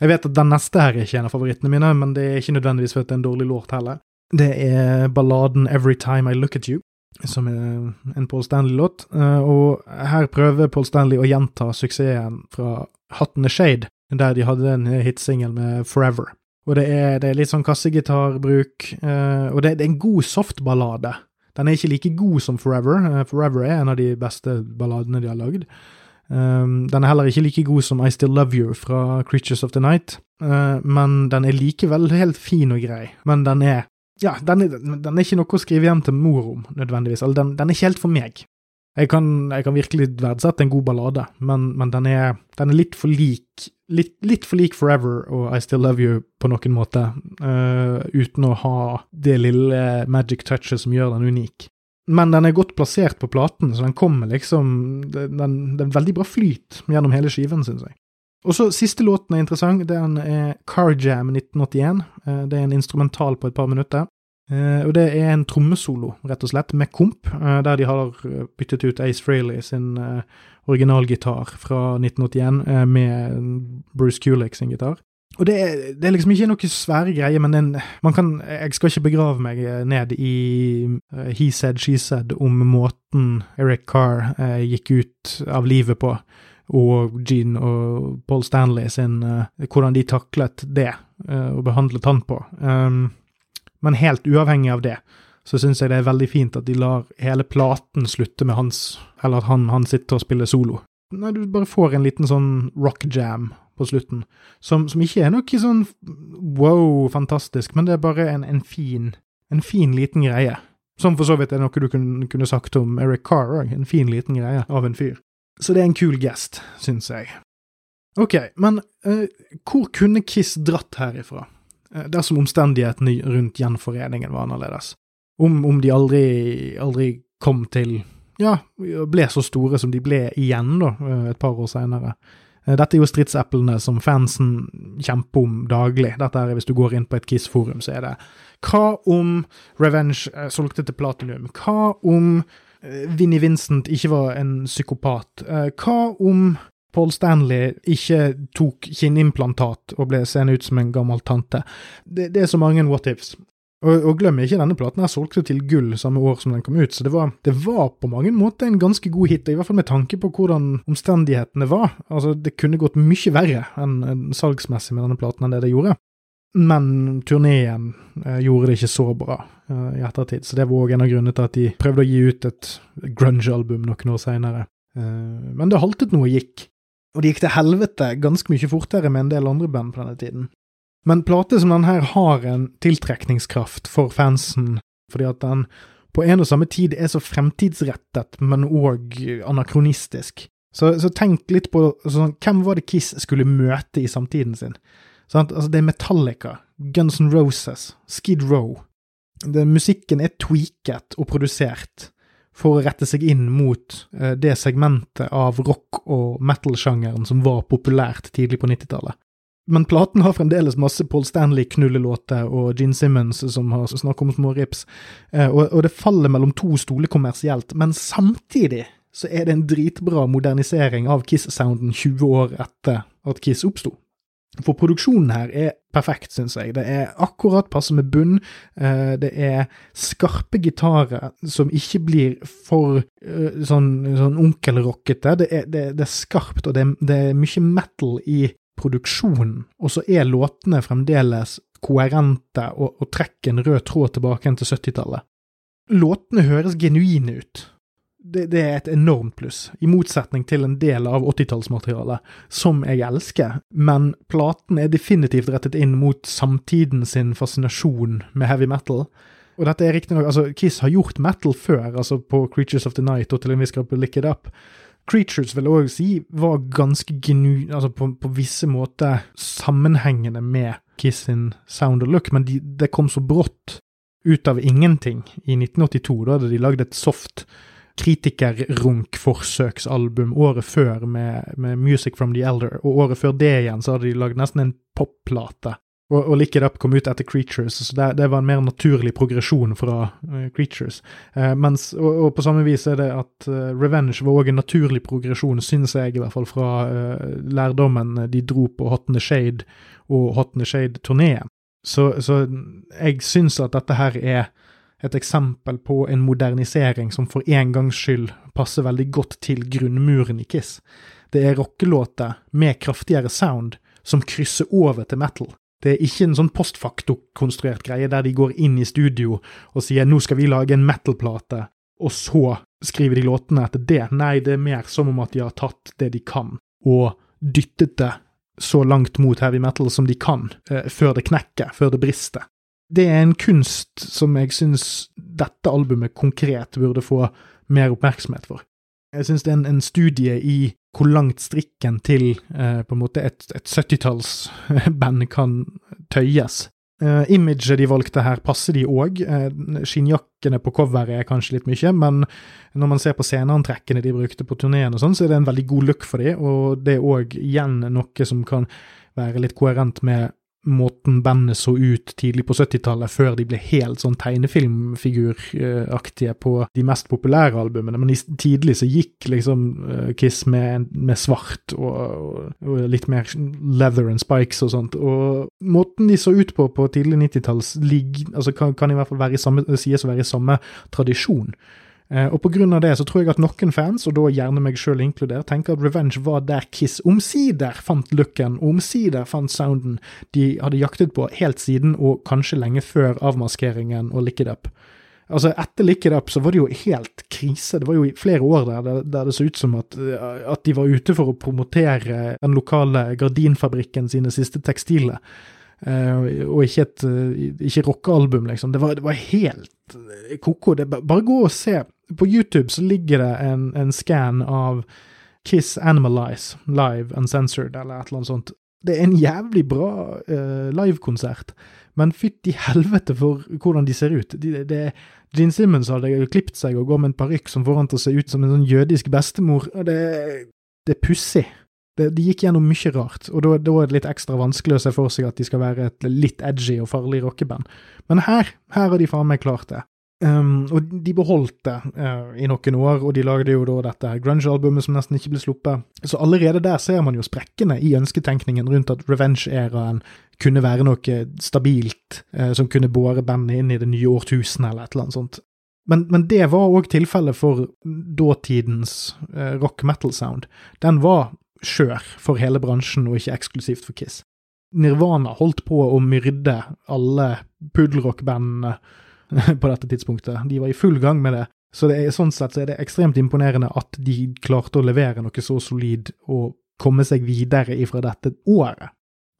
A: Jeg vet at den neste her er ikke en av favorittene mine, men det er ikke nødvendigvis fordi det er en dårlig låt heller. Det er balladen Every Time I Look At You som er en Paul Stanley-låt. Eh, og her prøver Paul Stanley å gjenta suksessen fra Hattene Shade, der de hadde en hitsingel med Forever. Og det er, det er litt sånn kassegitarbruk, eh, og det, det er en god softballade. Den er ikke like god som Forever. Eh, Forever er en av de beste balladene de har lagd. Den er heller ikke like god som I Still Love You fra Creatures of the Night, men den er likevel helt fin og grei. Men den er ja, den den er, ikke noe å skrive hjem til mor om, nødvendigvis. Eller den, den er ikke helt for meg. Jeg kan, jeg kan virkelig verdsette en god ballade, men, men den, er, den, er, litt for lik litt, litt, for lik Forever og I Still Love You på noen måte, uh, uten å ha det lille magic touchet som gjør den unik. Men den er godt plassert på platen, så den kommer liksom Den, det er veldig bra flyt gjennom hele skiven, syns jeg. Og så Siste låten er interessant. Den er Car Jam 1981. Eh, det er en instrumental på et par minutter. Uh, og det er en trommesolo, rett og slett, med komp, uh, der de har byttet ut Ace Frehley sin uh, originalgitar fra 1981 med Bruce Kulick sin gitar. Og det er, det er, liksom ikke noe svære greier, men den, man kan Jeg skal ikke begrave meg ned i he said, she said om måten Eric Carr gikk ut av livet på. Og Gene og Paul Stanley sin uh, Hvordan de taklet det, uh, og behandlet han på. Um, men helt uavhengig av det, så syns jeg det er veldig fint at de lar hele platen slutte med hans Eller at han, han sitter og spiller solo. Nei, du bare får en liten sånn rock jam på slutten, som, som ikke er noe sånn wow, fantastisk, men det er bare en, en fin en fin liten greie. Som for så vidt er noe du kunne, kunne sagt om Eric Carr òg, en fin liten greie av en fyr. Så det er en kul gest, syns jeg. Ok, men uh, hvor kunne Kiss dratt herifra, uh, dersom omstendighetene rundt gjenforeningen var annerledes? Om, om de aldri, aldri kom til ja, ble så store som de ble igjen, da, uh, et par år seinere. Dette er jo stridseplene som fansen kjemper om daglig. Dette er Hvis du går inn på et Kiss-forum, så er det Hva om Revenge solgte til Platinum? Hva om Vinnie Vincent ikke var en psykopat? Hva om Paul Stanley ikke tok kinnimplantat og ble seende ut som en gammel tante? Det, det er så mange what ifs. Og, og glem ikke, denne platen her solgte til gull samme år som den kom ut, så det var, det var, på mange måter en ganske god hit, i hvert fall med tanke på hvordan omstendighetene var. Altså, det kunne gått mye verre enn, enn salgsmessig med denne platen enn det det gjorde. Men turneen eh, gjorde det ikke så bra eh, i ettertid, så det var òg en av grunnene til at de prøvde å gi ut et grunge-album noen år seinere. Eh, men det haltet noe gikk. Og det gikk til helvete ganske mye fortere med en del andre band på denne tiden. Men plater som denne her har en tiltrekningskraft for fansen, fordi at den på en og samme tid er så fremtidsrettet, men òg anakronistisk. Så, så, tenk litt på sånn, hvem var det Kiss skulle møte i samtiden sin? Altså, det er Metallica, Guns N' Roses, Skid Row. Det, musikken er tweaket og produsert for å rette seg inn mot uh, det segmentet av rock- og metal-sjangeren som var populært tidlig på 90-tallet. Men platen har fremdeles masse Paul Stanley-knullelåter og Gene Simmons som har snakket om små rips, eh, og, og, det faller mellom to stoler kommersielt, men samtidig så er det en dritbra modernisering av Kiss-sounden 20 år etter at Kiss oppsto. For produksjonen her er perfekt, syns jeg. Det er akkurat passe med bunn. Eh, det er skarpe gitarer som ikke blir for eh, sånn, sånn onkelrockete. Det, det, det, er skarpt, og det, det er mye metal i produksjonen, og så er låtene fremdeles koherente og, og trekker en rød tråd tilbake til 70-tallet. Låtene høres genuine ut. Det, det, er et enormt pluss, i motsetning til en del av 80-tallsmaterialet, som jeg elsker, men platen er definitivt rettet inn mot samtiden sin fascinasjon med heavy metal. Og dette er riktignok Altså, Kiss har gjort metal før, altså på Creatures of the Night og til en viss grad på Lick It Up, Creatures vil jeg òg si var ganske genu... Altså på, på, visse måter sammenhengende med Kiss sin sound og look, men de, det kom så brått ut av ingenting i 1982. Da hadde de lagd et soft kritikerrunk-forsøksalbum året før med, med, Music from the Elder, og året før det igjen så hadde de lagd nesten en popplate og, og Lick It Up kom ut etter Creatures, så det, det var en mer naturlig progresjon fra uh, Creatures. Uh, mens, og, og, på samme vis er det at uh, Revenge var òg en naturlig progresjon, syns jeg, i hvert fall fra lærdommen de dro på Hot in the Shade og Hot in the Shade-turneen. Så, så jeg syns at dette her er et eksempel på en modernisering som for en gangs skyld passer veldig godt til grunnmuren i Kiss. Det er rockelåter med kraftigere sound som krysser over til metal. Det er ikke en sånn postfaktokonstruert greie der de går inn i studio og sier 'nå skal vi lage en metal-plate', og så skriver de låtene etter det. Nei, det er mer som om at de har tatt det de kan, og dyttet det så langt mot heavy metal som de kan, eh, før det knekker, før det brister. Det er en kunst som jeg syns dette albumet konkret burde få mer oppmerksomhet for. Jeg syns det er en, en, studie i hvor langt strikken til eh, på en måte et, et 70-tallsband kan tøyes. Eh, imaget de valgte her, passer de òg. Eh, skinnjakkene på coveret er kanskje litt mye, men når man ser på sceneantrekkene de brukte på turneen, og sånn, så er det en veldig god look for dem, og det er òg igjen noe som kan være litt koherent med måten bandet så ut tidlig på 70-tallet, før de ble helt sånn tegnefilmfiguraktige på de mest populære albumene. Men tidlig så gikk liksom uh, Kiss med, med svart og, og, litt mer leather and spikes og sånt. Og måten de så ut på på tidlig 90-talls, altså kan, kan, i hvert fall være i samme, sies å være i samme tradisjon. Eh, og av det så tror jeg at noen fans, og da gjerne meg sjøl inkludert, tenker at Revenge var der Kiss omsider fant looken, omsider fant sounden de hadde jaktet på helt siden, og kanskje lenge før avmaskeringen og Lick It Up. Altså, etter Lick It Up så var det jo helt krise. Det var jo flere år der, der det så ut som at, at de var ute for å promotere den lokale gardinfabrikken sine siste tekstiler. Uh, og ikke et uh, ikke rockealbum, liksom. Det var, det var helt uh, ko-ko. Bare gå og se. På YouTube så ligger det en, en scan av Kiss Animalize live uncensored, eller et eller annet sånt. Det er en jævlig bra uh, livekonsert, men fytti helvete for hvordan de ser ut. De, det, Gene Simmons hadde klipt seg og går med en parykk som får han til å se ut som en sånn jødisk bestemor. Det, det er pussig. Det, de gikk gjennom mye rart, og da, da, er det litt ekstra vanskelig å se for seg at de skal være et litt edgy og farlig rockeband. Men her, her har de faen meg klart det. Um, og de beholdt det uh, i noen år, og de lagde jo da dette grunge-albumet som nesten ikke ble sluppet. Så allerede der ser man jo sprekkene i ønsketenkningen rundt at revenge-æraen kunne være noe stabilt uh, som kunne båre bandet inn i det nye årtusenet, eller et eller annet sånt. Men, men det var òg tilfellet for dåtidens uh, rock metal-sound. Den var skjør for hele bransjen, og ikke eksklusivt for Kiss. Nirvana holdt på å myrde alle pudelrock-bandene på dette tidspunktet. De var i full gang med det. Så det er, sånn sett så er det ekstremt imponerende at de klarte å levere noe så solid og komme seg videre ifra dette året.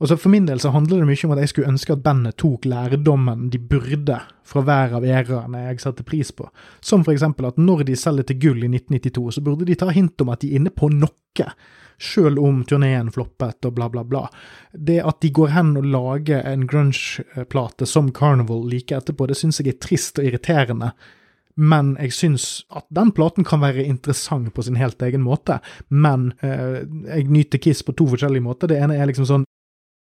A: Og så For min del så handler det mye om at jeg skulle ønske at bandet tok lærdommen de burde fra hver av æraene jeg satte pris på. Som for eksempel at når de selger til gull i 1992, så burde de ta hint om at de er inne på noe sjøl om turneen floppet og bla, bla, bla. Det at de går hen og lager en grunge-plate som Carnival like etterpå, det syns jeg er trist og irriterende. Men jeg syns at den platen kan være interessant på sin helt egen måte. Men eh, jeg nyter Kiss på to forskjellige måter. Det ene er liksom sånn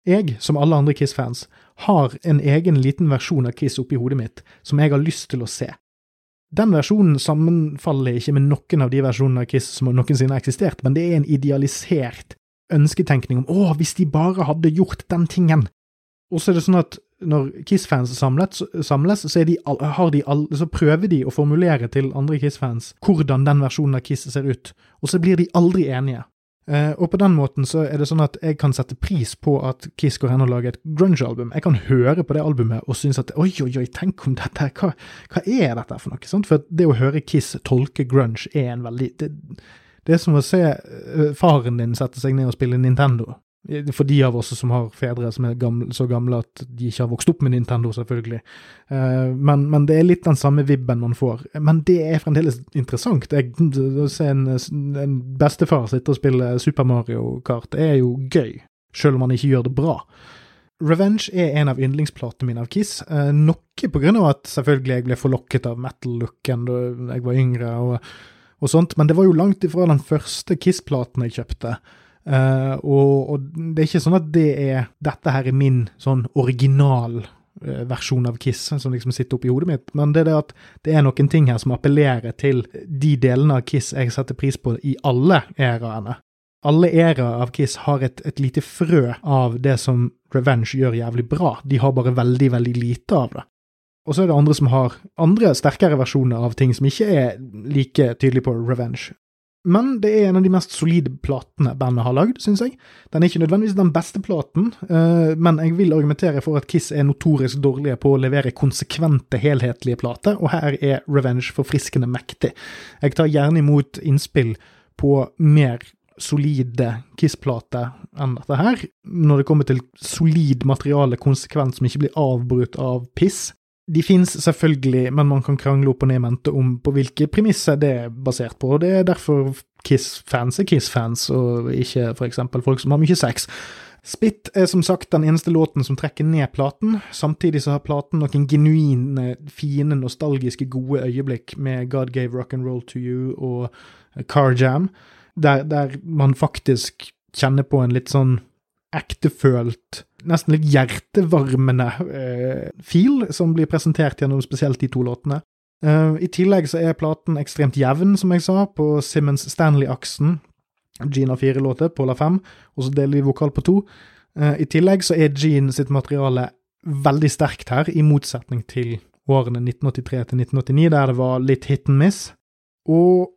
A: Jeg, som alle andre Kiss-fans, har en egen liten versjon av Kiss oppi hodet mitt som jeg har lyst til å se. Den versjonen sammenfaller ikke med noen av de versjonene av Kiss som noensinne har eksistert, men det er en idealisert ønsketenkning om 'Å, hvis de bare hadde gjort den tingen'. Og så er det sånn at når Kiss-fans samles, så, de, de, så, prøver de å formulere til andre Kiss-fans hvordan den versjonen av Kiss ser ut, og så blir de aldri enige. Uh, og på den måten så er det sånn at jeg kan sette pris på at Kiss går hen og lager et grunge-album. Jeg kan høre på det albumet og synes at oi, oi, oi, tenk om dette hva, hva er dette for noe? Sant? For det å høre Kiss tolke grunge er en veldig Det, det er som å se uh, faren din sette seg ned og spille Nintendo. For de av oss som har fedre som er gamle, så gamle at de ikke har vokst opp med Nintendo, selvfølgelig. Uh, men, men, det er litt den samme vibben man får. Men det er fremdeles interessant. Å se en, en, bestefar sitte og spille Super Mario Kart er jo gøy, selv om han ikke gjør det bra. Revenge er en av yndlingsplatene mine av Kiss. Uh, noe på grunn av at selvfølgelig jeg ble forlokket av metal-looken da jeg var yngre, og, og sånt, men det var jo langt ifra den første Kiss-platen jeg kjøpte. Uh, og, og, det er ikke sånn at det er Dette her er min sånn original uh, versjon av Kiss som liksom sitter oppi hodet mitt, men det er det at det er noen ting her som appellerer til de delene av Kiss jeg setter pris på i alle æraene. Alle æraer av Kiss har et, et lite frø av det som Revenge gjør jævlig bra, de har bare veldig, veldig lite av det. Og så er det andre som har andre sterkere versjoner av ting som ikke er like tydelig på Revenge. Men det er en av de mest solide platene bandet har lagd, syns jeg. Den er ikke nødvendigvis den beste platen, uh, men jeg vil argumentere for at Kiss er notorisk dårlige på å levere konsekvente, helhetlige plater, og her er Revenge forfriskende mektig. Jeg tar gjerne imot innspill på mer solide Kiss-plater enn dette her, når det kommer til solid materiale konsekvent som ikke blir avbrutt av piss. De fins selvfølgelig, men man kan krangle opp og ned mente om på hvilke premisser det er basert på. og Det er derfor Kiss-fans er Kiss-fans, og ikke eksempel folk som har mye sex. Spit er som sagt den eneste låten som trekker ned platen. Samtidig så har platen noen genuine, fine, nostalgiske, gode øyeblikk med God Gave Rock and Roll to You og Car Jam, der, der man faktisk kjenner på en litt sånn ektefølt, nesten litt hjertevarmende uh, feel som blir presentert gjennom spesielt de to låtene. Uh, I tillegg så er platen ekstremt jevn, som jeg sa, på Simmons Stanley-aksen. Gene har fire låter, Paul har fem, og så deler de vokal på to. Uh, I tillegg så er Gene sitt materiale veldig sterkt her, i motsetning til årene 1983 til 1989, der det var litt hit and miss. Og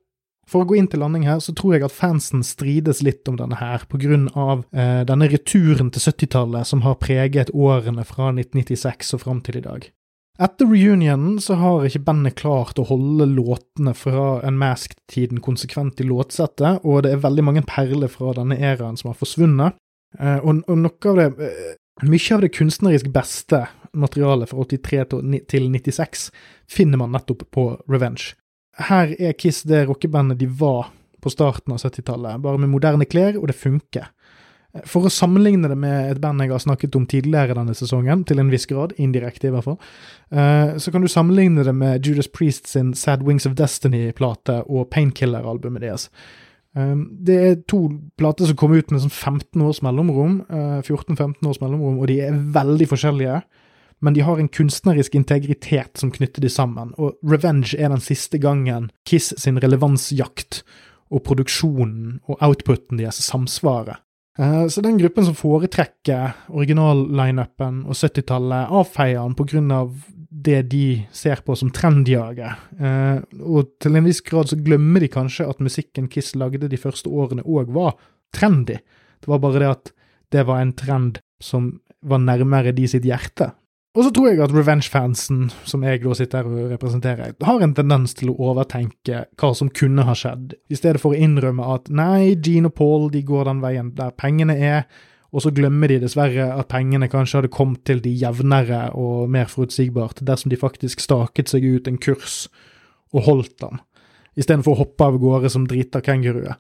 A: for å gå inn til landing her, så tror jeg at fansen strides litt om denne her, på grunn av eh, denne returen til 70-tallet som har preget årene fra 1996 og fram til i dag. Etter reunionen så har ikke bandet klart å holde låtene fra Unmasked-tiden konsekvent i låtsettet, og det er veldig mange perler fra denne æraen som har forsvunnet. Eh, og, og noe av det eh, Mye av det kunstnerisk beste materialet fra 83 til 96 finner man nettopp på Revenge. Her er Kiss det rockebandet de var på starten av 70-tallet, bare med moderne klær, og det funker. For å sammenligne det med et band jeg har snakket om tidligere denne sesongen, til en viss grad, indirekte i hvert fall, eh, så kan du sammenligne det med Judas Priest sin Sad Wings of Destiny-plate og Painkiller-albumet deres. Eh, det er to plater som kom ut med sånn 15 års mellomrom, 14-15 eh, års mellomrom, og de er veldig forskjellige. Men de har en kunstnerisk integritet som knytter de sammen, og Revenge er den siste gangen Kiss sin relevansjakt og produksjonen og outputen deres samsvarer. Eh, så den gruppen som foretrekker originallineupen og 70-tallet, avfeier grunn av det de ser på som trendjaget. Eh, og til en viss grad så glemmer de kanskje at musikken Kiss lagde de første årene òg var trendy. Det var bare det at det var en trend som var nærmere de sitt hjerte. Og så tror jeg at Revenge-fansen, som jeg da sitter her og representerer, har en tendens til å overtenke hva som kunne ha skjedd, i stedet for å innrømme at nei, Gene og Paul de går den veien der pengene er, og så glemmer de dessverre at pengene kanskje hadde kommet til de jevnere og mer forutsigbart dersom de faktisk staket seg ut en kurs og holdt den, istedenfor å hoppe av gårde som drita kenguruer.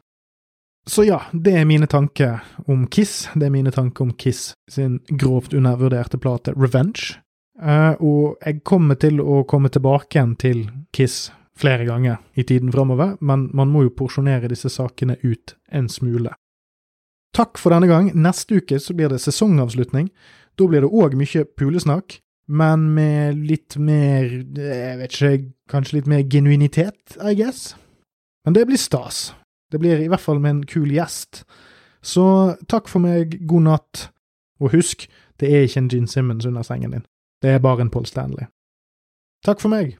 A: Så ja, det er mine tanker om Kiss. Det er mine tanker om Kiss sin grovt undervurderte plate Revenge. Uh, og jeg kommer til å komme tilbake igjen til Kiss flere ganger i tiden framover, men man må jo porsjonere disse sakene ut en smule. Takk for denne gang. Neste uke så blir det sesongavslutning. Da blir det òg mye pulesnakk, men med litt mer Jeg vet ikke, kanskje litt mer genuinitet, I guess. Men det blir stas. Det blir i hvert fall med en kul gjest. Så takk for meg, god natt, og husk, det er ikke en Gene Simmons under sengen din. Det er bare en Paul Stanley. Takk for meg.